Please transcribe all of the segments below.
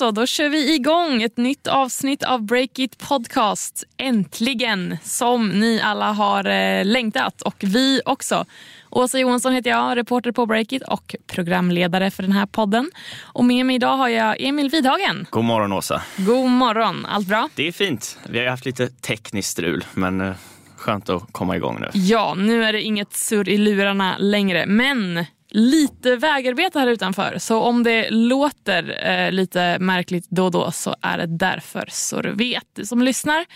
så, då kör vi igång ett nytt avsnitt av Breakit Podcast. Äntligen! Som ni alla har eh, längtat och vi också. Åsa Johansson heter jag, reporter på Breakit och programledare för den här podden. Och med mig idag har jag Emil Vidhagen. God morgon Åsa. God morgon, allt bra? Det är fint. Vi har haft lite tekniskt strul men eh, skönt att komma igång nu. Ja, nu är det inget surr i lurarna längre. Men lite vägarbete här utanför. Så om det låter eh, lite märkligt då och då så är det därför. Så du vet, du som lyssnar.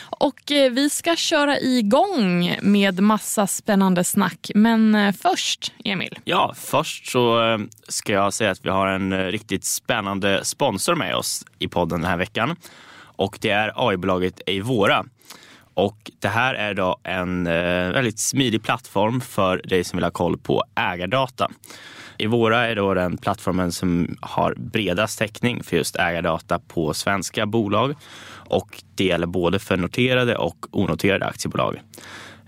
Och eh, vi ska köra igång med massa spännande snack. Men eh, först, Emil. Ja, först så eh, ska jag säga att vi har en eh, riktigt spännande sponsor med oss i podden den här veckan. Och det är AI-bolaget Eivora. Och det här är då en eh, väldigt smidig plattform för dig som vill ha koll på ägardata. Evora är då den plattformen som har bredast täckning för just ägardata på svenska bolag. Och det gäller både för noterade och onoterade aktiebolag.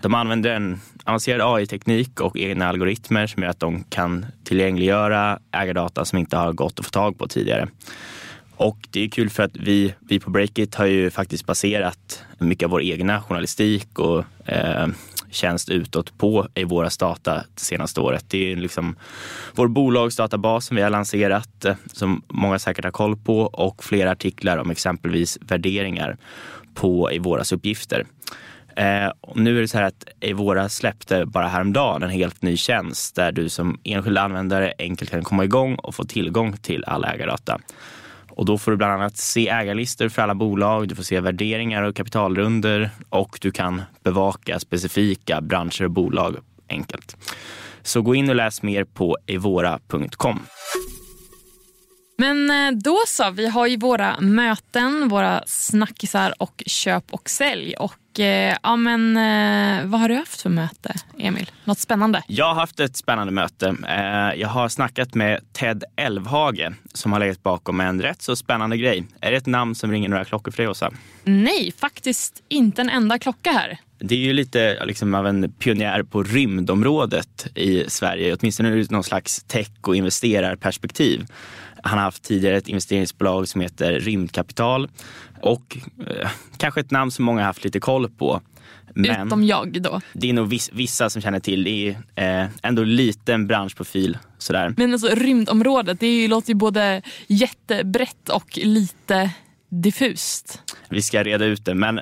De använder en avancerad AI-teknik och egna algoritmer som gör att de kan tillgängliggöra ägardata som inte har gått att få tag på tidigare. Och det är kul för att vi, vi på Breakit har ju faktiskt baserat mycket av vår egna journalistik och eh, tjänst utåt på i våra data det senaste året. Det är liksom vår bolagsdatabas som vi har lanserat eh, som många säkert har koll på och flera artiklar om exempelvis värderingar på i våras uppgifter. Eh, nu är det så här att Evora släppte bara häromdagen en helt ny tjänst där du som enskild användare enkelt kan komma igång och få tillgång till all ägardata. Och då får du bland annat se ägarlistor för alla bolag, du får se värderingar och kapitalrunder och du kan bevaka specifika branscher och bolag enkelt. Så gå in och läs mer på evora.com. Men eh, då så, vi har ju våra möten, våra snackisar och köp och sälj. Och eh, ja, men eh, vad har du haft för möte, Emil? Något spännande? Jag har haft ett spännande möte. Jag har snackat med Ted Elvhage som har legat bakom en rätt så spännande grej. Är det ett namn som ringer några klockor för dig, Åsa? Nej, faktiskt inte en enda klocka här. Det är ju lite liksom, av en pionjär på rymdområdet i Sverige, åtminstone ur någon slags tech och investerarperspektiv. Han har haft tidigare ett investeringsbolag som heter Rymdkapital och eh, kanske ett namn som många har haft lite koll på. Men Utom jag då. Det är nog viss, vissa som känner till. Det är eh, ändå liten branschprofil. Sådär. Men alltså rymdområdet, det låter ju både jättebrett och lite diffust. Vi ska reda ut det. Men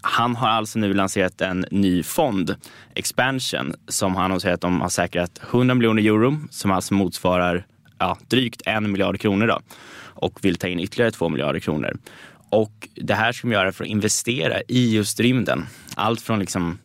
han har alltså nu lanserat en ny fond, Expansion, som han har att de har säkrat 100 miljoner euro, som alltså motsvarar ja, drygt en miljard kronor då, och vill ta in ytterligare två miljarder kronor. Och det här ska de göra för att investera i just rymden. Allt från liksom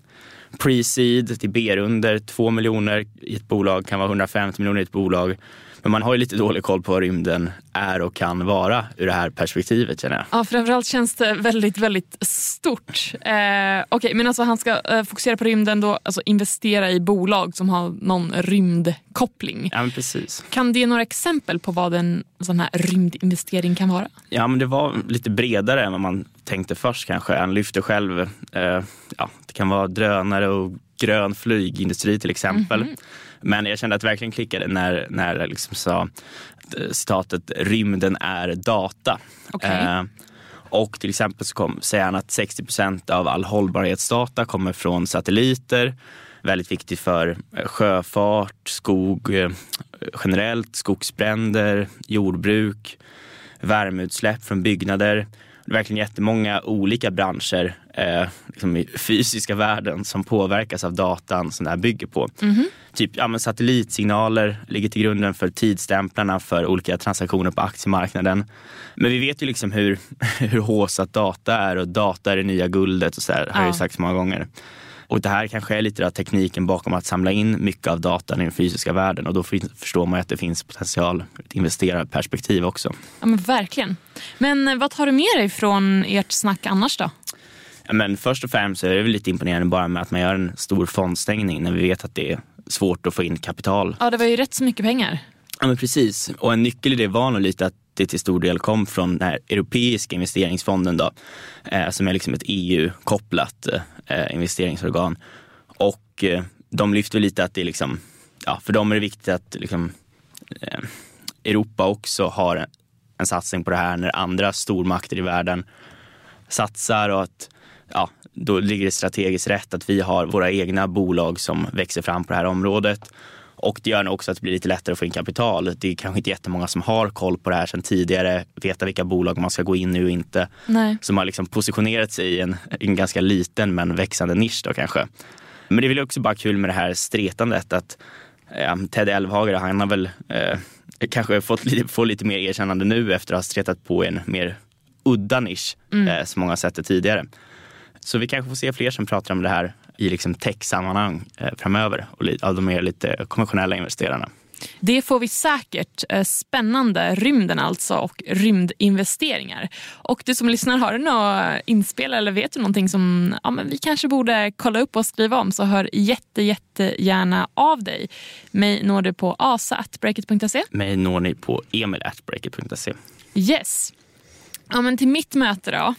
pre-seed till B-runder, två miljoner i ett bolag kan vara 150 miljoner i ett bolag men man har ju lite dålig koll på vad rymden är och kan vara ur det här perspektivet känner jag. Ja, framförallt känns det väldigt, väldigt stort. Eh, Okej, okay, men alltså han ska eh, fokusera på rymden då, alltså investera i bolag som har någon rymdkoppling. Ja, men precis. Kan du ge några exempel på vad en sån här rymdinvestering kan vara? Ja, men det var lite bredare än vad man tänkte först kanske. Han lyfte själv, eh, ja, det kan vara drönare och grön flygindustri till exempel. Mm -hmm. Men jag kände att det verkligen klickade när, när jag liksom sa citatet rymden är data. Okay. Eh, och till exempel så kom, säger han att 60 procent av all hållbarhetsdata kommer från satelliter. Väldigt viktigt för eh, sjöfart, skog eh, generellt, skogsbränder, jordbruk, värmeutsläpp från byggnader verkligen jättemånga olika branscher eh, liksom i fysiska världen som påverkas av datan som det här bygger på. Mm. Typ ja, satellitsignaler ligger till grunden för tidsstämplarna för olika transaktioner på aktiemarknaden. Men vi vet ju liksom hur, hur håsat data är och data är det nya guldet och så här, ja. har jag ju sagt många gånger. Och det här kanske är lite av tekniken bakom att samla in mycket av datan i den fysiska världen och då förstår man att det finns potential ur ett investerarperspektiv också. Ja men verkligen. Men eh, vad tar du med dig från ert snack annars då? Ja, men först och främst är det väl lite imponerande bara med att man gör en stor fondstängning när vi vet att det är svårt att få in kapital. Ja det var ju rätt så mycket pengar. Ja men precis och en nyckel i det var nog lite att det till stor del kom från den här europeiska investeringsfonden då, eh, som är liksom ett EU-kopplat eh, investeringsorgan. Och eh, de lyfter lite att det är liksom, ja, för dem är det viktigt att liksom, eh, Europa också har en satsning på det här när andra stormakter i världen satsar och att ja, då ligger det strategiskt rätt att vi har våra egna bolag som växer fram på det här området. Och det gör nog också att det blir lite lättare att få in kapital. Det är kanske inte jättemånga som har koll på det här sedan tidigare, veta vilka bolag man ska gå in i och inte. Nej. Som har liksom positionerat sig i en, en ganska liten men växande nisch då kanske. Men det är väl också bara kul med det här stretandet att eh, Ted Elvhager, han har väl eh, kanske fått lite, få lite mer erkännande nu efter att ha stretat på en mer udda nisch Mm. eh, som många har sett det tidigare. Så vi kanske får se fler som pratar om det här i liksom tech-sammanhang eh, framöver och av de mer lite konventionella investerarna. Det får vi säkert. Eh, Spännande. Rymden alltså och rymdinvesteringar. Och du som lyssnar, har du något inspel eller vet du någonting som ja, men vi kanske borde kolla upp och skriva om så hör jätte, jättegärna av dig. Mig når du på asa.breakit.se. Mig når ni på emil.breakit.se. Yes. Ja, men till mitt möte då.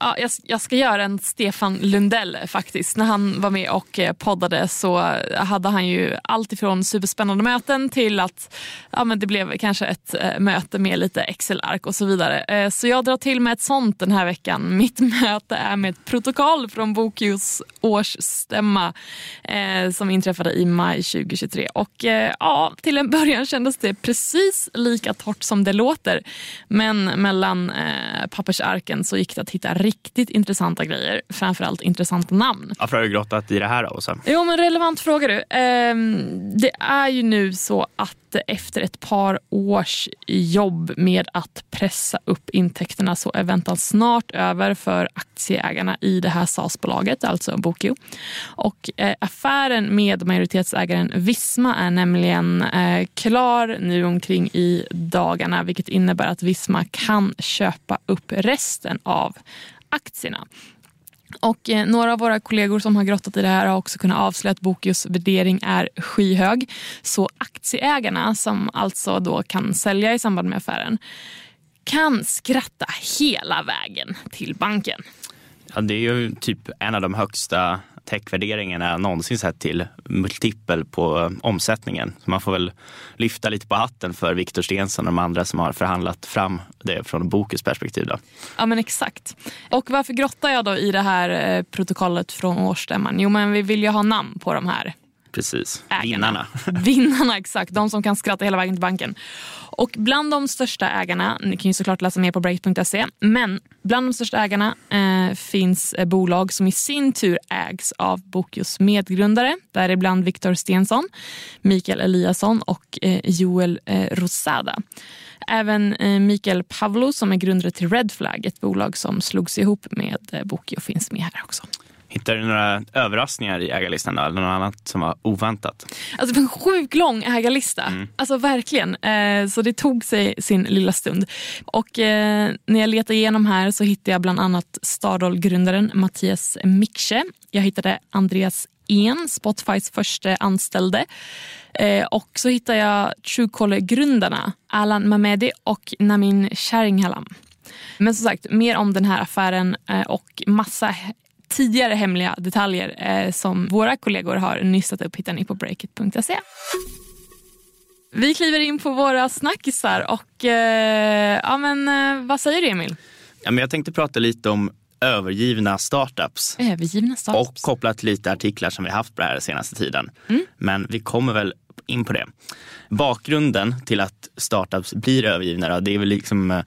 Ja, jag, jag ska göra en Stefan Lundell faktiskt. När han var med och eh, poddade så hade han ju allt ifrån superspännande möten till att ja, men det blev kanske ett eh, möte med lite Excel-ark och så vidare. Eh, så jag drar till med ett sånt den här veckan. Mitt möte är med ett protokoll från Bokus årsstämma eh, som inträffade i maj 2023. Och eh, ja, till en början kändes det precis lika torrt som det låter. Men mellan eh, pappersarken så gick det att hitta riktigt intressanta grejer. Framförallt intressanta namn. Varför har du grottat i det här då? Jo, men relevant fråga du. Ehm, det är ju nu så att efter ett par års jobb med att pressa upp intäkterna så är väntan snart över för aktieägarna i det här SAS-bolaget, alltså Bokio. Och eh, affären med majoritetsägaren Visma är nämligen eh, klar nu omkring i dagarna vilket innebär att Visma kan köpa upp resten av aktierna. Och eh, några av våra kollegor som har grottat i det här har också kunnat avslöja att Bokios värdering är skyhög. Så aktieägarna, som alltså då kan sälja i samband med affären, kan skratta hela vägen till banken. Ja, det är ju typ en av de högsta techvärderingarna är någonsin sett till multipel på eh, omsättningen. Så man får väl lyfta lite på hatten för Viktor Stensson och de andra som har förhandlat fram det från Bokus perspektiv. Då. Ja men exakt. Och varför grottar jag då i det här eh, protokollet från årsstämman? Jo men vi vill ju ha namn på de här Precis, ägarna. vinnarna. Vinnarna, exakt. De som kan skratta hela vägen till banken. Och bland de största ägarna, ni kan ju såklart läsa mer på break.se, men bland de största ägarna eh, finns eh, bolag som i sin tur ägs av Bokios medgrundare, däribland Viktor Stensson, Mikael Eliasson och eh, Joel eh, Rosada. Även eh, Mikael Pavlo som är grundare till Red Flag, ett bolag som slogs ihop med eh, Bokio, finns med här också. Hittar du några överraskningar i ägarlistan då, eller något annat som var oväntat? Alltså det var en sjukt lång ägarlista. Alltså verkligen. Eh, så det tog sig sin lilla stund. Och eh, när jag letade igenom här så hittade jag bland annat Stardol-grundaren Mattias Miksche. Jag hittade Andreas En, Spotifys första anställde. Eh, och så hittade jag Truecaller-grundarna Alan Mamedi och Namin Sharinghalam. Men som sagt, mer om den här affären eh, och massa tidigare hemliga detaljer eh, som våra kollegor har nystat upp hittar ni på breakit.se. Vi kliver in på våra snackisar och eh, ja, men, eh, vad säger du Emil? Ja, men jag tänkte prata lite om övergivna startups. Övergivna Och startups. kopplat till lite artiklar som vi haft på det här senaste tiden. Men vi kommer väl in på det. Bakgrunden till att startups blir övergivna då, det är väl liksom eh,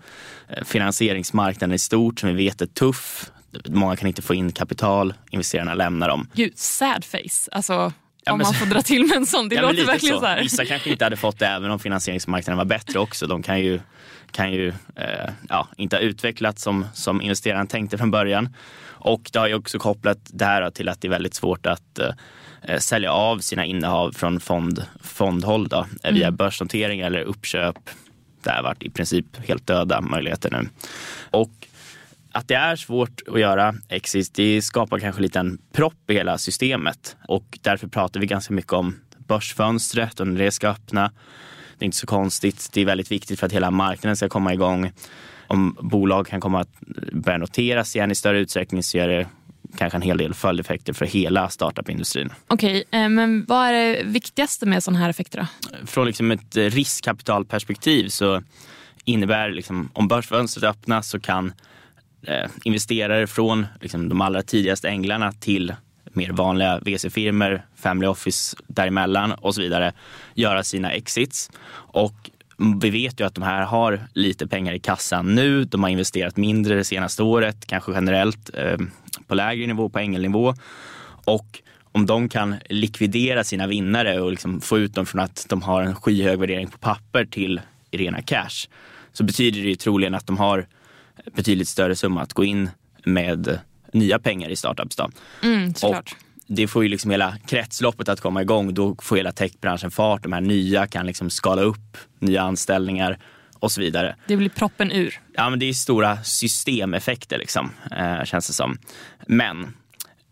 finansieringsmarknaden i stort som vi vet är tuff. Många kan inte få in kapital, investerarna lämnar dem. Gud, sad face. Alltså, Ja, om man så- får dra till med en sån. Det Ja, låter verkligen så. här. Vissa kanske inte hade fått det även om finansieringsmarknaden var bättre också. De kan ju, kan ju eh, ja, inte ha utvecklats som, som investeraren tänkte från början. Och det har ju också kopplat det här till att det är väldigt svårt att eh, sälja av sina innehav från fond, fondhåll då, eh, via börsnotering eller uppköp. Det har varit i princip helt döda möjligheter nu. Och att det är svårt att göra exit, det skapar kanske lite en propp i hela systemet. Och därför pratar vi ganska mycket om börsfönstret och när det ska öppna. Det är inte så konstigt. Det är väldigt viktigt för att hela marknaden ska komma igång. Om bolag kan komma att börja noteras igen i större utsträckning så ger det kanske en hel del följdeffekter för hela startup-industrin. Okej, eh, men vad är det viktigaste med sådana här effekter då? Från liksom ett riskkapitalperspektiv så innebär liksom, om börsfönstret öppnas så kan eh, Eh, investerare från liksom, de allra tidigaste änglarna till mer vanliga VC-firmor, family office däremellan och så vidare göra sina exits. Och vi vet ju att de här har lite pengar i kassan nu. De har investerat mindre det senaste året, kanske generellt eh, på lägre nivå, på ängelnivå. Och om de kan likvidera sina vinnare och liksom få ut dem från att de har en skyhög värdering på papper till rena cash så betyder det ju troligen att de har betydligt större summa att gå in med nya pengar i startups. Då. Mm, och det får ju liksom hela kretsloppet att komma igång. Då får hela techbranschen fart. De här nya kan liksom skala upp nya anställningar och så vidare. Det blir proppen ur. Ja, men det är stora systemeffekter liksom, eh, känns det som. Men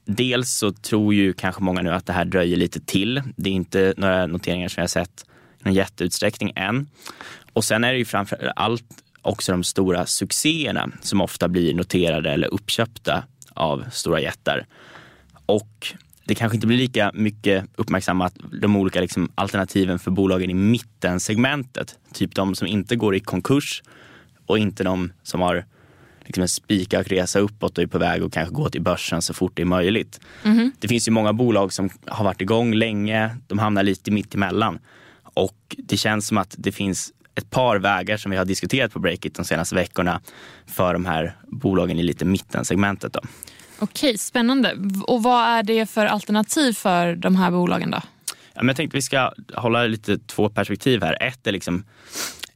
dels så tror ju kanske många nu att det här dröjer lite till. Det är inte några noteringar som jag sett i någon jätteutsträckning än. Och sen är det ju framför allt också de stora succéerna som ofta blir noterade eller uppköpta av stora jättar. Och det kanske inte blir lika mycket uppmärksammat de olika liksom, alternativen för bolagen i mittensegmentet. Typ de som inte går i konkurs och inte de som har liksom en spikrak resa uppåt och är på väg att kanske gå till börsen så fort det är möjligt. Mm. Det finns ju många bolag som har varit igång länge. De hamnar lite mitt emellan. Och det känns som att det finns ett par vägar som vi har diskuterat på Breakit de senaste veckorna för de här bolagen i lite mittensegmentet. Då. Okej, spännande. Och vad är det för alternativ för de här bolagen då? Ja, men jag tänkte vi ska hålla lite två perspektiv här. Ett är liksom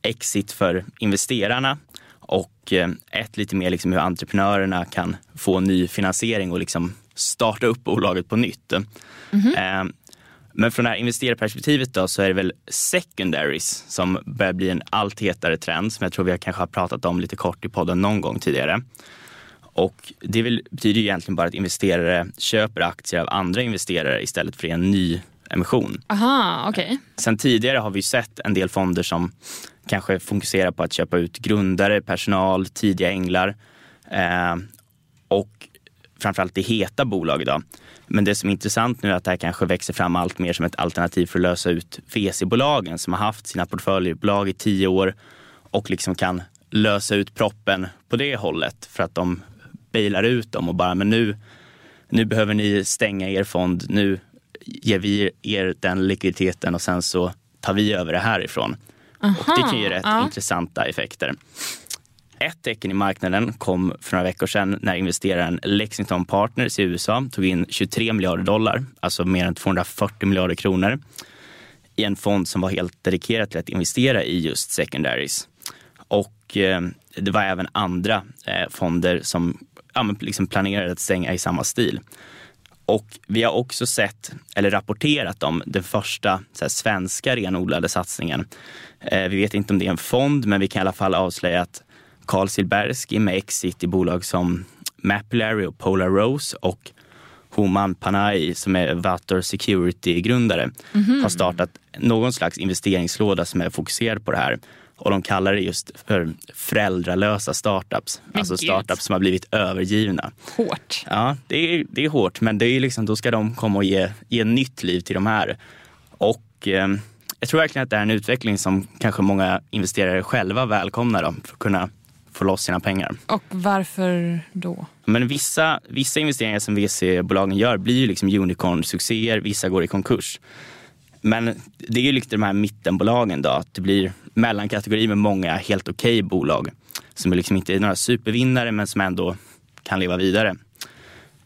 exit för investerarna och eh, ett lite mer liksom hur entreprenörerna kan få ny finansiering och liksom starta upp bolaget på nytt. Mm -hmm. Men från det här investerarperspektivet då så är det väl secondaries som börjar bli en allt hetare trend som jag tror vi kanske har pratat om lite kort i podden någon gång tidigare. Och det väl, betyder egentligen bara att investerare köper aktier av andra investerare istället för en ny emission. Aha, okay. Sen tidigare har vi sett en del fonder som kanske fokuserar på att köpa ut grundare, personal, tidiga änglar eh, och framförallt det heta bolag idag. Men det som är intressant nu är att det här kanske växer fram allt mer som ett alternativ för att lösa ut VC-bolagen som har haft sina portföljbolag i tio år och liksom kan lösa ut proppen på det hållet för att de bailar ut dem och bara, men nu, nu behöver ni stänga er fond. Nu ger vi er den likviditeten och sen så tar vi över det härifrån. Aha, och det kan ge rätt ja. intressanta effekter. Ett tecken i marknaden kom för några veckor sedan när investeraren Lexington Partners i USA tog in 23 miljarder dollar, alltså mer än 240 miljarder kronor i en fond som var helt dedikerad till att investera i just secondaries. Och eh, det var även andra eh, fonder som ja, liksom planerade att stänga i samma stil. Och vi har också sett, eller rapporterat om, den första här, svenska renodlade satsningen. Eh, vi vet inte om det är en fond, men vi kan i alla fall avslöja att Carl Silbersky med exit i bolag som Mapillary och Polar Rose och Homan Panay som är Vator Security-grundare mm -hmm. har startat någon slags investeringslåda som är fokuserad på det här. Och de kallar det just för föräldralösa startups. Men alltså startups som har blivit övergivna. Hårt. Ja, det är, det är hårt. Men det är liksom, då ska de komma och ge, ge nytt liv till de här. Och eh, jag tror verkligen att det är en utveckling som kanske många investerare själva välkomnar då, för att kunna få loss sina pengar. Och varför då? Men vissa, vissa investeringar som VC-bolagen gör blir ju liksom unicorn-succéer, vissa går i konkurs. Men det är ju lite de här mittenbolagen då, att det blir mellankategori med många helt okej okay bolag som är liksom inte är några supervinnare men som ändå kan leva vidare.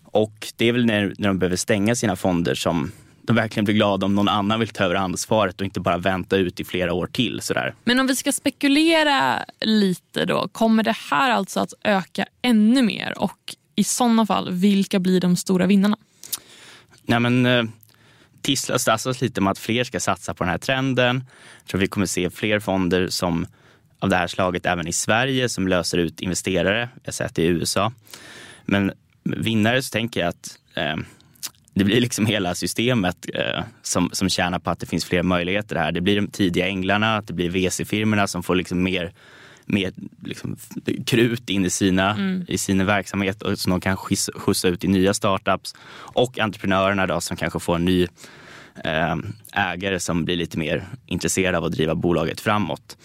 Och det är väl när, när de behöver stänga sina fonder som de verkligen blir glada om någon annan vill ta över ansvaret och inte bara vänta ut i flera år till. Sådär. Men om vi ska spekulera lite då, kommer det här alltså att öka ännu mer och i sådana fall, vilka blir de stora vinnarna? Nej, men, eh, tisslas tassas lite om att fler ska satsa på den här trenden. Jag tror vi kommer se fler fonder som av det här slaget även i Sverige som löser ut investerare. Jag har sett det i USA. Men vinnare så tänker jag att eh, det blir liksom hela systemet eh, som, som tjänar på att det finns fler möjligheter här. Det blir de tidiga änglarna, det blir VC-firmorna som får liksom mer, mer liksom, krut in i, sina, mm. i sin verksamhet och som de kan skjutsa ut i nya startups. Och entreprenörerna då, som kanske får en ny eh, ägare som blir lite mer intresserad av att driva bolaget framåt.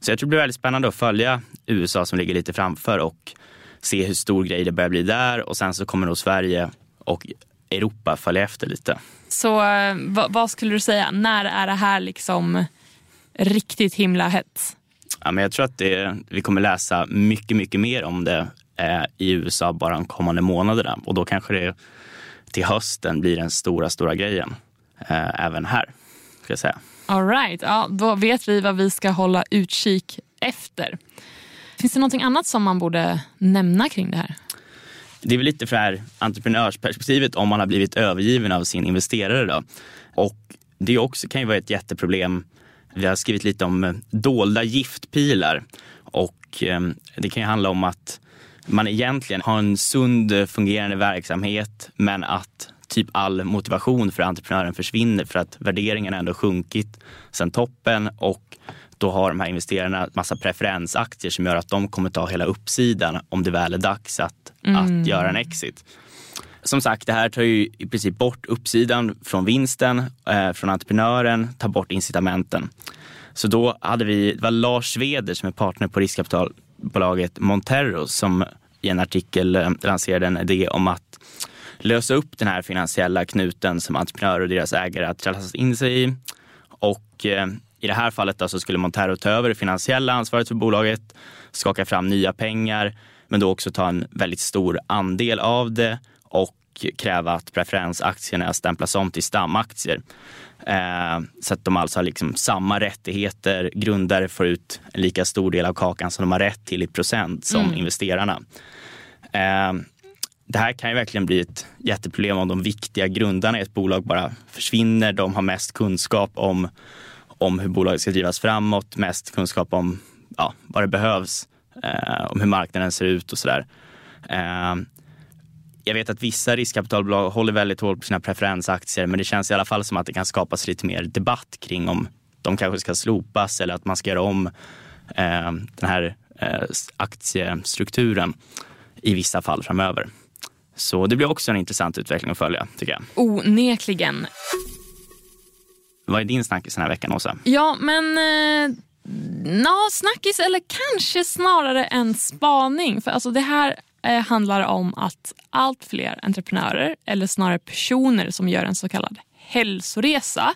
Så jag tror det blir väldigt spännande att följa USA som ligger lite framför och se hur stor grej det börjar bli där och sen så kommer nog Sverige och Europa följa efter lite. Så eh, vad, vad skulle du säga, när är det här liksom riktigt himla hett? Ja, men jag tror att det, vi kommer läsa mycket, mycket mer om det eh, i USA bara de kommande månaderna och då kanske det till hösten blir den stora, stora grejen eh, även här. Ska jag säga. All right. ja, då vet vi vad vi ska hålla utkik efter. Finns det någonting annat som man borde nämna kring det här? Det är väl lite för det här entreprenörsperspektivet om man har blivit övergiven av sin investerare. Då. Och det också kan ju vara ett jätteproblem. Vi har skrivit lite om eh, dolda giftpilar och eh, det kan ju handla om att man egentligen har en sund eh, fungerande verksamhet men att typ all motivation för entreprenören försvinner för att värderingen ändå sjunkit sen toppen och då har de här investerarna massa preferensaktier som gör att de kommer ta hela uppsidan om det väl är dags att, mm. att göra en exit. Som sagt, det här tar ju i princip bort uppsidan från vinsten, eh, från entreprenören, tar bort incitamenten. Så då hade vi, det var Lars Sveder som är partner på riskkapitalbolaget Montero som i en artikel eh, lanserade en idé om att lösa upp den här finansiella knuten som entreprenörer och deras ägare har trasslat in sig i. Och eh, i det här fallet då så skulle Montero ta över det finansiella ansvaret för bolaget, skaka fram nya pengar, men då också ta en väldigt stor andel av det och kräva att preferensaktierna stämplas om till stamaktier. Eh, så att de alltså har liksom samma rättigheter. Grundare får ut en lika stor del av kakan som de har rätt till i procent som mm. investerarna. Eh, det här kan ju verkligen bli ett jätteproblem om de viktiga grundarna i ett bolag bara försvinner. De har mest kunskap om, om hur bolaget ska drivas framåt, mest kunskap om ja, vad det behövs, eh, om hur marknaden ser ut och sådär. Eh, jag vet att vissa riskkapitalbolag håller väldigt hårt på sina preferensaktier men det känns i alla fall som att det kan skapas lite mer debatt kring om de kanske ska slopas eller att man ska göra om eh, den här eh, aktiestrukturen i vissa fall framöver. Så det blir också en intressant utveckling att följa tycker jag. Onekligen. Vad är din snackis den här veckan Åsa? Ja men eh, na, snackis eller kanske snarare en spaning. För alltså det här eh, handlar om att allt fler entreprenörer eller snarare personer som gör en så kallad hälsoresa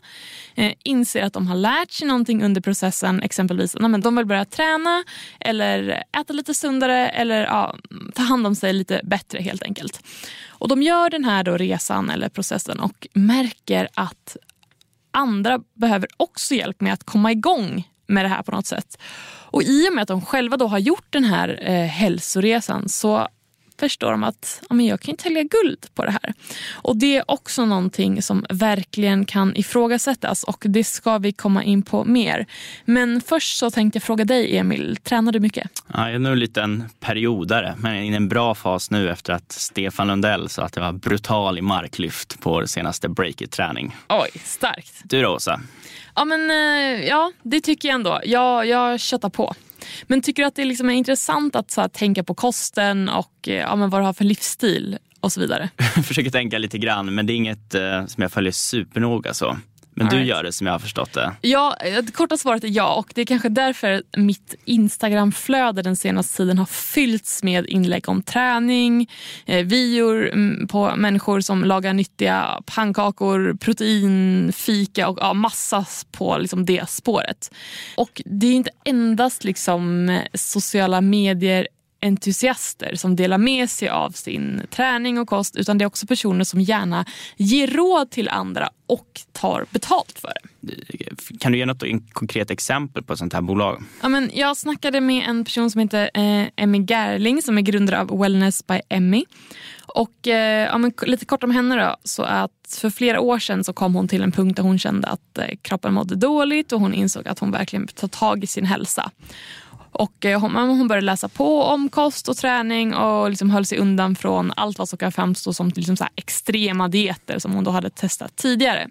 eh, inser att de har lärt sig någonting under processen. Exempelvis att de vill börja träna eller äta lite sundare eller ja, ta hand om sig lite bättre helt enkelt. Och De gör den här då resan eller processen och märker att andra behöver också hjälp med att komma igång med det här på något sätt. Och I och med att de själva då har gjort den här eh, hälsoresan så förstår de att ja, men jag kan ju tälja guld på det här. Och Det är också någonting som verkligen kan ifrågasättas och det ska vi komma in på mer. Men först så tänkte jag fråga dig Emil, tränar du mycket? Ja, jag är nog lite en periodare, men i en bra fas nu efter att Stefan Lundell sa att jag var brutal i marklyft på senaste breakit-träning. Oj, starkt. Du då Åsa? Ja, men, eh, ja, det tycker jag ändå. Jag, jag köttar på. Men tycker du att det liksom är intressant att så här, tänka på kosten och eh, ja, men vad du har för livsstil och så vidare? Jag försöker tänka lite grann men det är inget eh, som jag följer supernoga så. Men All du right. gör det som jag har förstått det. Ja, det korta svaret är ja och det är kanske därför mitt Instagramflöde den senaste tiden har fyllts med inlägg om träning, eh, videor mm, på människor som lagar nyttiga pannkakor, protein, fika och ja, massa på liksom det spåret. Och det är inte endast liksom sociala medier entusiaster som delar med sig av sin träning och kost utan det är också personer som gärna ger råd till andra och tar betalt för det. Kan du ge något en konkret exempel på ett sånt här bolag? Ja, men jag snackade med en person som heter eh, Emmy Gerling som är grundare av Wellness by Emmy. Och, eh, ja, men lite kort om henne då, så att för flera år sedan så kom hon till en punkt där hon kände att eh, kroppen mådde dåligt och hon insåg att hon verkligen tar tag i sin hälsa. Och eh, hon, hon började läsa på om kost och träning och liksom höll sig undan från allt vad som kan framstå som liksom så extrema dieter som hon då hade testat tidigare.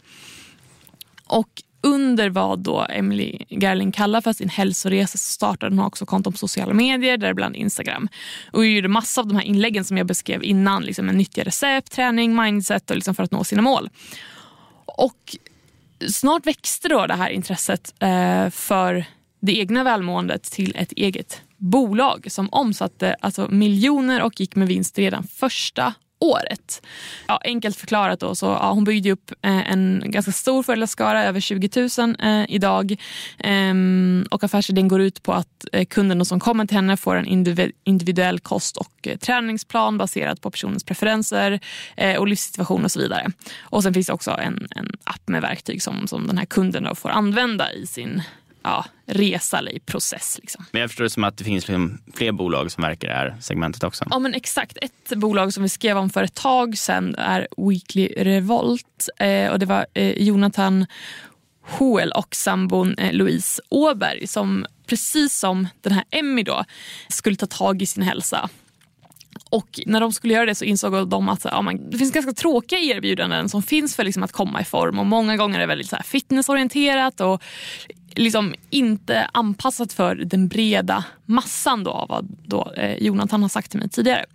Och under vad då Emily Gerling kallar för sin hälsoresa så startade hon också konton på sociala medier, däribland Instagram. Och gjorde massa av de här inläggen som jag beskrev innan, liksom med nyttiga recept, träning, mindset och liksom för att nå sina mål. Och snart växte då det här intresset eh, för det egna välmåendet till ett eget bolag som omsatte alltså miljoner och gick med vinst redan första året. Ja, enkelt förklarat då, så ja, hon byggde upp eh, en ganska stor föräldraskara, över 20 000 eh, idag. Ehm, och affärsidén går ut på att eh, kunderna som kommer till henne får en individuell kost och eh, träningsplan baserat på personens preferenser eh, och livssituation och så vidare. Och sen finns det också en, en app med verktyg som, som den här kunden får använda i sin ja, resa i process. Liksom. Men jag förstår det som att det finns liksom fler bolag som verkar i det här segmentet också. Ja men exakt. Ett bolag som vi skrev om för ett tag sedan är Weekly Revolt. Eh, och det var eh, Jonathan Hoel och sambon eh, Louise Åberg som precis som den här Emmy då skulle ta tag i sin hälsa och när de skulle göra det så insåg de att ja, man, det finns ganska tråkiga erbjudanden som finns för liksom att komma i form och många gånger är det väldigt så här fitnessorienterat och liksom inte anpassat för den breda massan då, av vad då, eh, Jonathan har sagt till mig tidigare.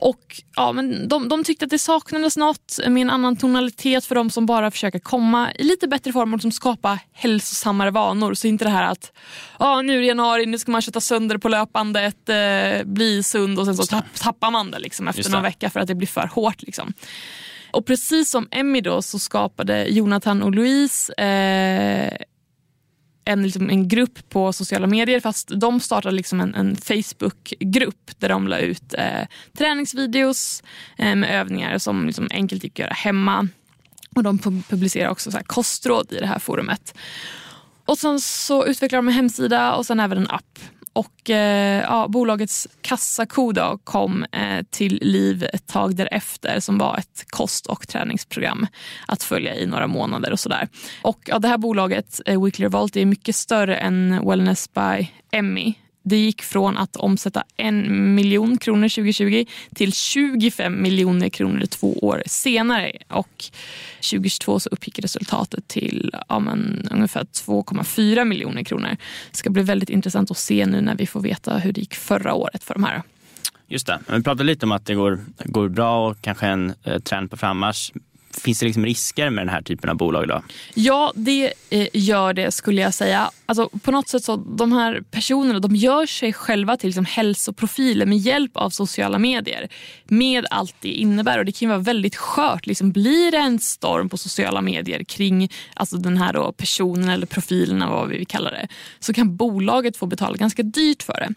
Och ja, men de, de tyckte att det saknades något med en annan tonalitet för de som bara försöker komma i lite bättre form och som skapa hälsosammare vanor. Så inte det här att ja, nu är det januari, nu ska man köta sönder på löpbandet, eh, bli sund och sen så tapp, tappar man det liksom efter någon vecka för att det blir för hårt. Liksom. Och precis som Emmy då så skapade Jonathan och Louise eh, en, liksom, en grupp på sociala medier fast de startade liksom en, en Facebookgrupp där de la ut eh, träningsvideos eh, med övningar som liksom enkelt gick att göra hemma. Och De publicerar också så här kostråd i det här forumet. Och Sen så utvecklar de en hemsida och sen även en app. Och eh, ja, Bolagets kassako kom eh, till liv ett tag därefter som var ett kost och träningsprogram att följa i några månader. och sådär. Och ja, Det här bolaget, eh, Weekly Revolt, är mycket större än Wellness by Emmy det gick från att omsätta en miljon kronor 2020 till 25 miljoner kronor två år senare. Och 2022 så uppgick resultatet till ja, men, ungefär 2,4 miljoner kronor. Det ska bli väldigt intressant att se nu när vi får veta hur det gick förra året för de här. Just det. Vi pratade lite om att det går, går bra och kanske en eh, trend på frammarsch. Finns det liksom risker med den här typen av bolag? då? Ja, det eh, gör det skulle jag säga. Alltså, på något sätt så De här personerna de gör sig själva till liksom hälsoprofiler med hjälp av sociala medier. Med allt det innebär. Och Det kan vara väldigt skört. Liksom, blir det en storm på sociala medier kring alltså den här då, personen eller profilen, vad vi kallar det, så kan bolaget få betala ganska dyrt för det.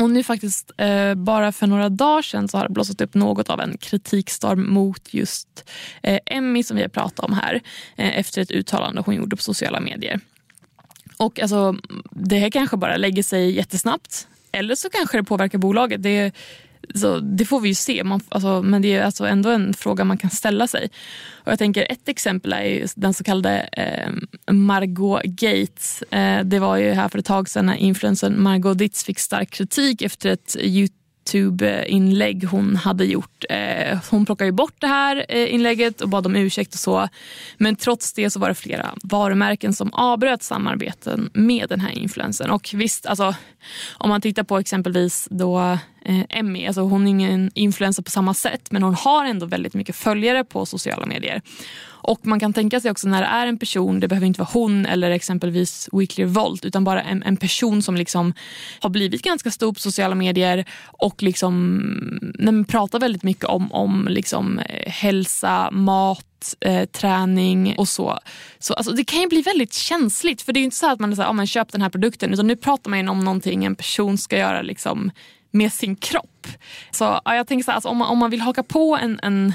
Och nu faktiskt eh, bara för några dagar sedan så har det blossat upp något av en kritikstorm mot just eh, Emmy som vi har pratat om här eh, efter ett uttalande hon gjorde på sociala medier. Och alltså, Det här kanske bara lägger sig jättesnabbt eller så kanske det påverkar bolaget. Det, så det får vi ju se, man, alltså, men det är alltså ändå en fråga man kan ställa sig. Och jag tänker Ett exempel är den så kallade eh, Margot Gates. Eh, det var ju här för ett tag sedan när influencern Margot Ditz fick stark kritik efter ett Youtube-inlägg hon hade gjort. Eh, hon plockade ju bort det här eh, inlägget och bad om ursäkt och så. Men trots det så var det flera varumärken som avbröt samarbeten med den här influencern. Och visst, alltså, om man tittar på exempelvis då eh, Emmy, alltså hon är ingen influencer på samma sätt men hon har ändå väldigt mycket följare på sociala medier. Och man kan tänka sig också när det är en person, det behöver inte vara hon eller exempelvis Weekly Revolt utan bara en, en person som liksom har blivit ganska stor på sociala medier och liksom, pratar väldigt mycket om, om liksom, eh, hälsa, mat, eh, träning och så. så alltså, det kan ju bli väldigt känsligt för det är inte så att man säger, ah, men köp den här produkten utan nu pratar man om någonting en person ska göra liksom, med sin kropp. Så ja, jag tänker så här, alltså, om, man, om man vill haka på en, en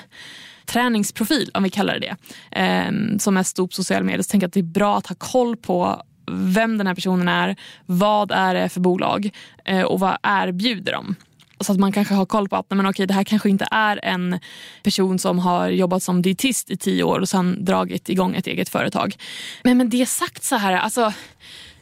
träningsprofil, om vi kallar det det, eh, som är stor på sociala medier, så tänker jag att det är bra att ha koll på vem den här personen är, vad är det för bolag eh, och vad erbjuder de. Så att man kanske har koll på att men okej, det här kanske inte är en person som har jobbat som dietist i tio år och sen dragit igång ett eget företag. Men med det sagt så här, alltså,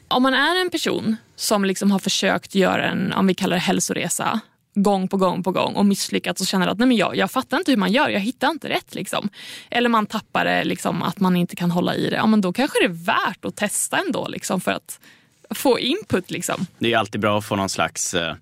om man är en person som liksom har försökt göra en, om vi kallar det hälsoresa, gång på gång på gång och misslyckats och känner att nej men jag, jag fattar inte hur man gör, jag hittar inte rätt. Liksom. Eller man tappar det, liksom, att man inte kan hålla i det. Ja, men då kanske det är värt att testa ändå liksom, för att få input. Liksom. Det är alltid bra att få någon slags eh,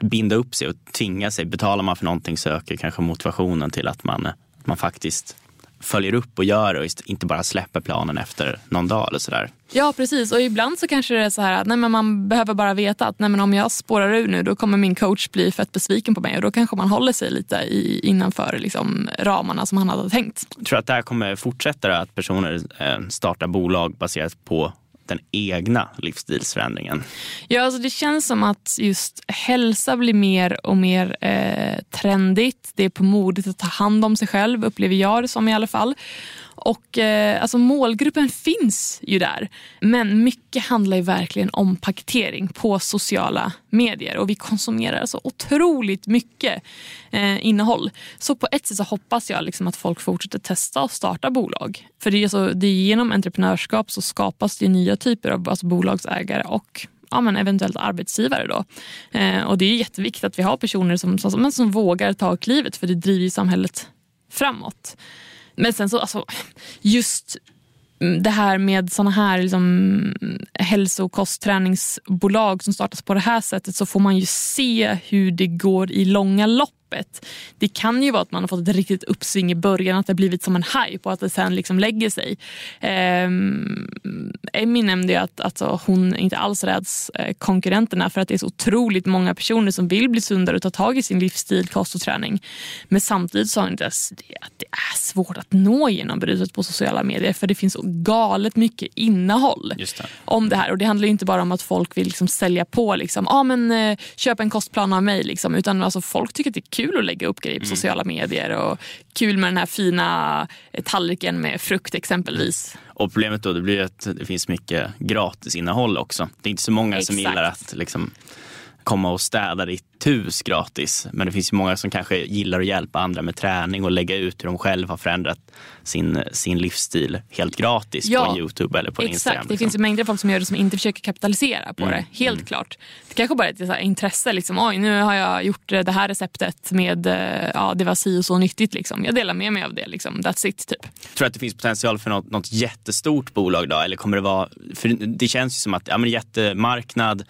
binda upp sig och tvinga sig. Betalar man för någonting så ökar kanske motivationen till att man, eh, man faktiskt följer upp och gör och inte bara släpper planen efter någon dag eller sådär. Ja precis och ibland så kanske det är så här att nej, men man behöver bara veta att nej, men om jag spårar ur nu då kommer min coach bli fett besviken på mig och då kanske man håller sig lite i, innanför liksom, ramarna som han hade tänkt. Jag tror att det här kommer fortsätta att personer eh, startar bolag baserat på den egna livsstilsförändringen? Ja, alltså det känns som att just hälsa blir mer och mer eh, trendigt. Det är på modet att ta hand om sig själv, upplever jag det som i alla fall. Och eh, alltså Målgruppen finns ju där. Men mycket handlar ju verkligen om paketering på sociala medier. Och vi konsumerar så otroligt mycket eh, innehåll. Så på ett sätt så hoppas jag liksom att folk fortsätter testa och starta bolag. För det är, så, det är genom entreprenörskap så skapas det nya typer av alltså bolagsägare och ja, men eventuellt arbetsgivare. Då. Eh, och Det är jätteviktigt att vi har personer som, som, som vågar ta klivet för det driver samhället framåt. Men sen så, alltså, just det här med såna här liksom, hälso och kostträningsbolag som startas på det här sättet så får man ju se hur det går i långa lopp loppet. Det kan ju vara att man har fått ett riktigt uppsving i början, att det har blivit som en hype och att det sen liksom lägger sig. Um, Emmy nämnde ju att alltså, hon inte alls räds eh, konkurrenterna för att det är så otroligt många personer som vill bli sundare och ta tag i sin livsstil, kost och träning. Men samtidigt sa hon att det är svårt att nå genombrutet på sociala medier för det finns så galet mycket innehåll det. om det här. Och Det handlar inte bara om att folk vill liksom sälja på, liksom, ah, men, eh, köp en kostplan av mig. Liksom, utan alltså, folk tycker att det är kul att lägga upp grejer på mm. sociala medier och kul med den här fina tallriken med frukt exempelvis. Och problemet då det blir att det finns mycket gratisinnehåll också. Det är inte så många Exakt. som gillar att liksom komma och städa ditt hus gratis. Men det finns ju många som kanske gillar att hjälpa andra med träning och lägga ut hur de själva har förändrat sin, sin livsstil helt gratis ja, på Youtube eller på exakt. Instagram. Liksom. Det finns ju mängder av folk som gör det som inte försöker kapitalisera på mm. det. Helt mm. klart. Det kanske bara är ett intresse. Liksom. Oj, nu har jag gjort det här receptet med, eh, ja det var si och så nyttigt. Liksom. Jag delar med mig av det. Liksom. That's it. Typ. Tror du att det finns potential för något, något jättestort bolag då? Eller kommer det vara, för det känns ju som att ja, men jättemarknad,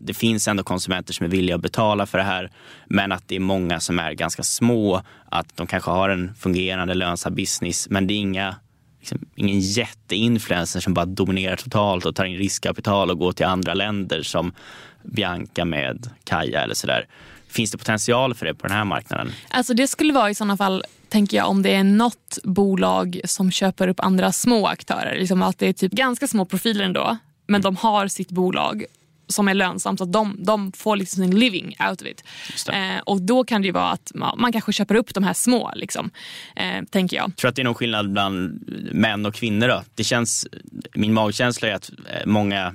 det finns ändå konsumenter som är villiga att betala för det här, men att det är många som är ganska små, att de kanske har en fungerande lönsam business, men det är inga liksom, ingen jätteinfluencer som bara dominerar totalt och tar in riskkapital och går till andra länder som Bianca med Kaja eller sådär. Finns det potential för det på den här marknaden? Alltså det skulle vara i sådana fall tänker jag om det är något bolag som köper upp andra små aktörer. Liksom att det är typ ganska små profiler ändå men de har sitt bolag som är lönsamt. Så att de, de får liksom sin living out of it. Eh, och då kan det ju vara att ja, man kanske köper upp de här små. Liksom, eh, tänker jag. Tror att det är någon skillnad bland män och kvinnor? Då? Det känns, min magkänsla är att eh, många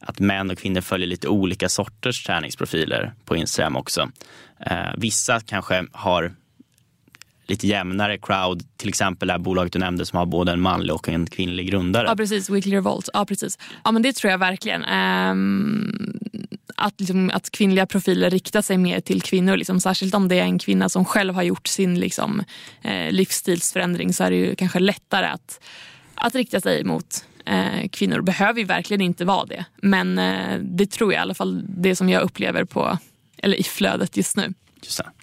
att män och kvinnor följer lite olika sorters träningsprofiler på Instagram också. Eh, vissa kanske har lite jämnare crowd. Till exempel det här bolaget du nämnde som har både en manlig och en kvinnlig grundare. Ja precis, Weekly Revolt. Ja, precis. Ja, men det tror jag verkligen. Um, att, liksom, att kvinnliga profiler riktar sig mer till kvinnor. Liksom, särskilt om det är en kvinna som själv har gjort sin liksom, eh, livsstilsförändring så är det ju kanske lättare att, att rikta sig mot eh, kvinnor. behöver ju verkligen inte vara det. Men eh, det tror jag i alla fall det som jag upplever på, eller i flödet just nu. Just det.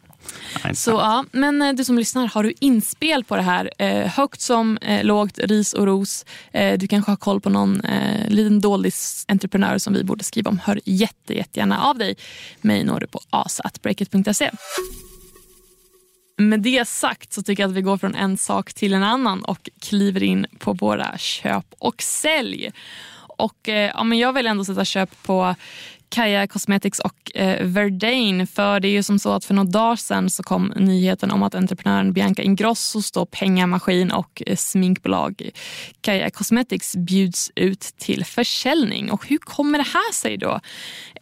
Så ja, men eh, du som lyssnar, har du inspel på det här? Eh, högt som eh, lågt, ris och ros. Eh, du kanske har koll på någon eh, liten doldis entreprenör som vi borde skriva om. Hör jätte, jättegärna av dig. Mig når du på asatbreakit.se. Med det sagt så tycker jag att vi går från en sak till en annan och kliver in på våra köp och sälj. Och, eh, ja, men jag vill ändå sätta köp på Kaja Cosmetics och eh, Verdane. För det är ju som så att för några dagar sedan så kom nyheten om att entreprenören Bianca Ingrossos då pengamaskin och eh, sminkbolag Kaja Cosmetics bjuds ut till försäljning. Och hur kommer det här sig då?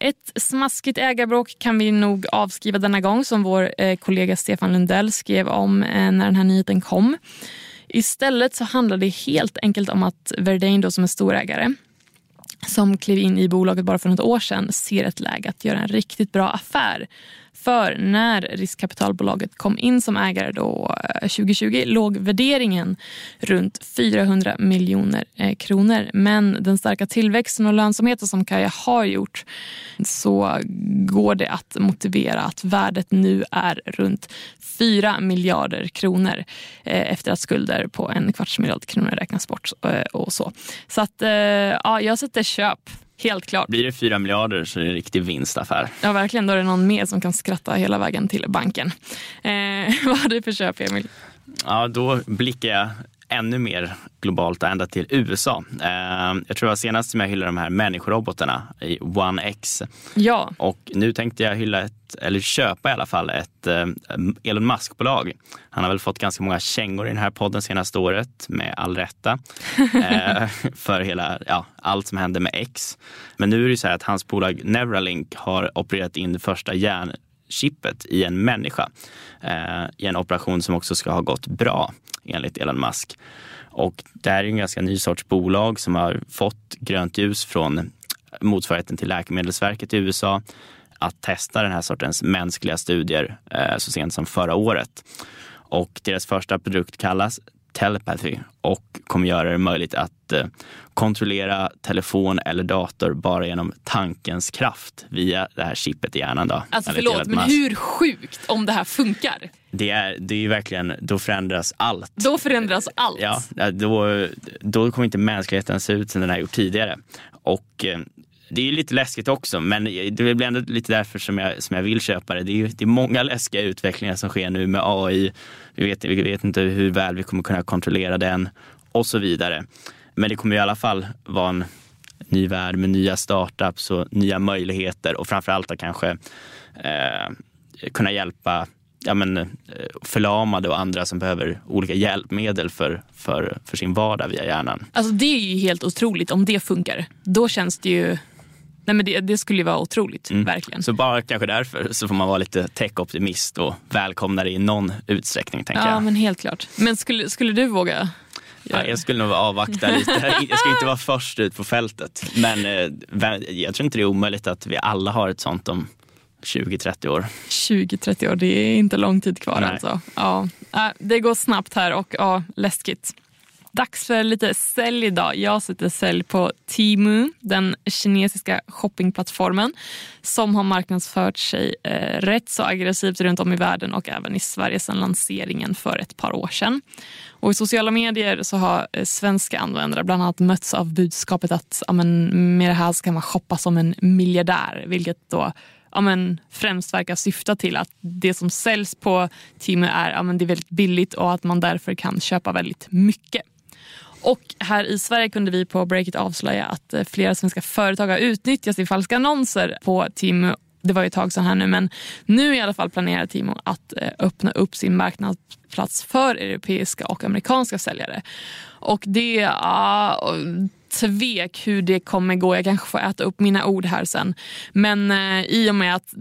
Ett smaskigt ägarbråk kan vi nog avskriva denna gång som vår eh, kollega Stefan Lundell skrev om eh, när den här nyheten kom. Istället så handlar det helt enkelt om att Verdane då som är storägare som klev in i bolaget bara för något år sedan ser ett läge att göra en riktigt bra affär För när riskkapitalbolaget kom in som ägare då eh, 2020 låg värderingen runt 400 miljoner eh, kronor. Men den starka tillväxten och lönsamheten som Kaja har gjort så går det att motivera att värdet nu är runt 4 miljarder kronor eh, efter att skulder på en kvarts miljard kronor räknas bort. och så. Så att, ja, jag sätter köp Helt klart. Blir det 4 miljarder så är det en riktig vinstaffär. Ja, verkligen. Då är det någon mer som kan skratta hela vägen till banken. Eh, vad har du för köp, Emil? Ja, då blickar jag ännu mer globalt ända till USA. Eh, jag tror det var senast som jag hyllade de här människorobotarna i One X. Ja. Och nu tänkte jag hylla ett, eller köpa i alla fall, ett eh, Elon Musk-bolag. Han har väl fått ganska många kängor i den här podden senaste året, med all rätta, eh, för hela, ja, allt som hände med X. Men nu är det så här att hans bolag Neuralink har opererat in det första järn chippet i en människa eh, i en operation som också ska ha gått bra enligt Elon Musk. Och det här är en ganska ny sorts bolag som har fått grönt ljus från motsvarigheten till Läkemedelsverket i USA att testa den här sortens mänskliga studier eh, så sent som förra året. Och deras första produkt kallas telepathy och kommer göra det möjligt att eh, kontrollera telefon eller dator bara genom tankens kraft via det här chippet i hjärnan. Då, alltså förlåt, men hur sjukt om det här funkar? Det är, det är verkligen, då förändras allt. Då förändras allt? Ja, då, då kommer inte mänskligheten se ut som den har gjort tidigare. Och eh, det är lite läskigt också, men det blir ändå lite därför som jag, som jag vill köpa det. Det är, det är många läskiga utvecklingar som sker nu med AI. Vi vet, vi vet inte hur väl vi kommer kunna kontrollera den och så vidare. Men det kommer i alla fall vara en ny värld med nya startups och nya möjligheter och framförallt att kanske eh, kunna hjälpa ja, men, eh, förlamade och andra som behöver olika hjälpmedel för, för, för sin vardag via hjärnan. Alltså det är ju helt otroligt om det funkar. Då känns det ju Nej, men det, det skulle ju vara otroligt, mm. verkligen. Så bara kanske därför så får man vara lite tech-optimist och välkomna det i någon utsträckning. Tänker ja, jag. men helt klart. Men skulle, skulle du våga? Ja, jag skulle nog avvakta lite. Jag ska inte vara först ut på fältet. Men eh, jag tror inte det är omöjligt att vi alla har ett sånt om 20-30 år. 20-30 år, det är inte lång tid kvar Nej. alltså. Ja, det går snabbt här och ja, läskigt. Dags för lite sälj idag. Jag sätter sälj på Temu, den kinesiska shoppingplattformen som har marknadsfört sig eh, rätt så aggressivt runt om i världen och även i Sverige sedan lanseringen för ett par år sedan. Och I sociala medier så har eh, svenska användare bland annat mötts av budskapet att amen, med det här så kan man shoppa som en miljardär, vilket då ja, men, främst verkar syfta till att det som säljs på Temu är, ja, men, det är väldigt billigt och att man därför kan köpa väldigt mycket. Och här i Sverige kunde vi på Breakit avslöja att eh, flera svenska företag har utnyttjat i falska annonser på Timo. Det var ju ett tag sedan här nu, men nu i alla fall planerar Timo att eh, öppna upp sin marknadsplats för europeiska och amerikanska säljare. Och det ah, är tvek hur det kommer gå. Jag kanske får äta upp mina ord här sen. Men eh, i och med att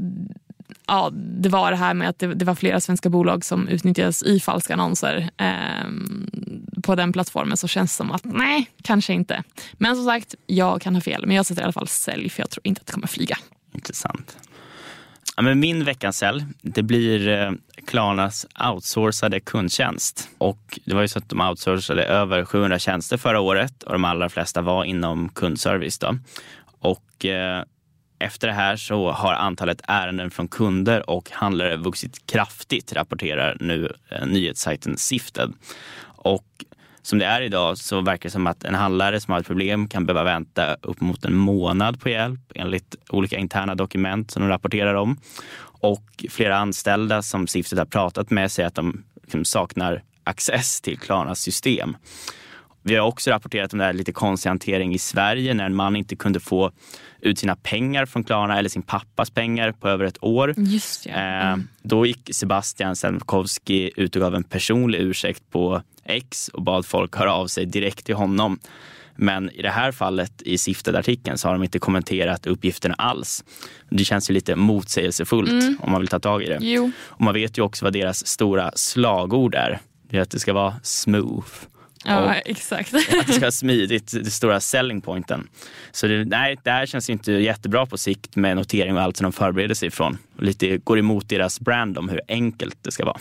ja, det var det här med att det, det, var flera svenska bolag som utnyttjades i falska annonser ehm, på den plattformen så känns det som att nej, kanske inte. Men som sagt, jag kan ha fel. Men jag sätter i alla fall sälj för jag tror inte att det kommer flyga. Intressant. Ja, men min veckans sälj, det blir eh, Klarnas outsourcade kundtjänst. Och det var ju så att de outsourcade över 700 tjänster förra året och de allra flesta var inom kundservice. Då. Och eh, efter det här så har antalet ärenden från kunder och handlare vuxit kraftigt, rapporterar nu eh, nyhetssajten Sifted. Och som det är idag så verkar det som att en handlare som har ett problem kan behöva vänta upp mot en månad på hjälp enligt olika interna dokument som de rapporterar om. Och flera anställda som Sifted har pratat med säger att de liksom saknar access till Klarnas system. Vi har också rapporterat om det här lite konstig hantering i Sverige när en man inte kunde få ut sina pengar från Klarna eller sin pappas pengar på över ett år. Just ja. Mm. då gick Sebastian Selmkowski ut och gav en personlig ursäkt på X och bad folk höra av sig direkt till honom. Men i det här fallet i Sifted-artikeln så har de inte kommenterat uppgifterna alls. Det känns ju lite motsägelsefullt mm. om man vill ta tag i det. Jo. Och man vet ju också vad deras stora slagord är. Det är att det ska vara smooth Ja, Och exakt. att det ska vara smidigt, det stora selling pointen. Så det, nej, det här känns ju inte jättebra på sikt med notering och allt som de förbereder sig ifrån. Och lite går emot deras brand om hur enkelt det ska vara.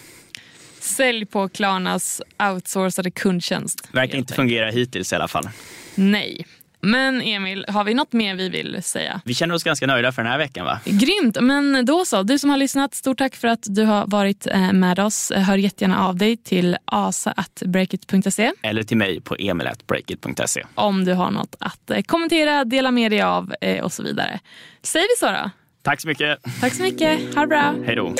Sälj på Klarnas outsourcade kundtjänst. Verkar inte fungera hittills i alla fall. Nej. Men Emil, har vi något mer vi vill säga? Vi känner oss ganska nöjda för den här veckan va? Grymt, men då så. Du som har lyssnat, stort tack för att du har varit eh, med oss. Hör jättegärna av dig till asa.breakit.se Eller till mig på emil.breakit.se. om du har något att eh, kommentera, dela med dig av eh, och så vidare. Säger vi så då? Tack så mycket. Tack så mycket. Ha det bra. Hej då.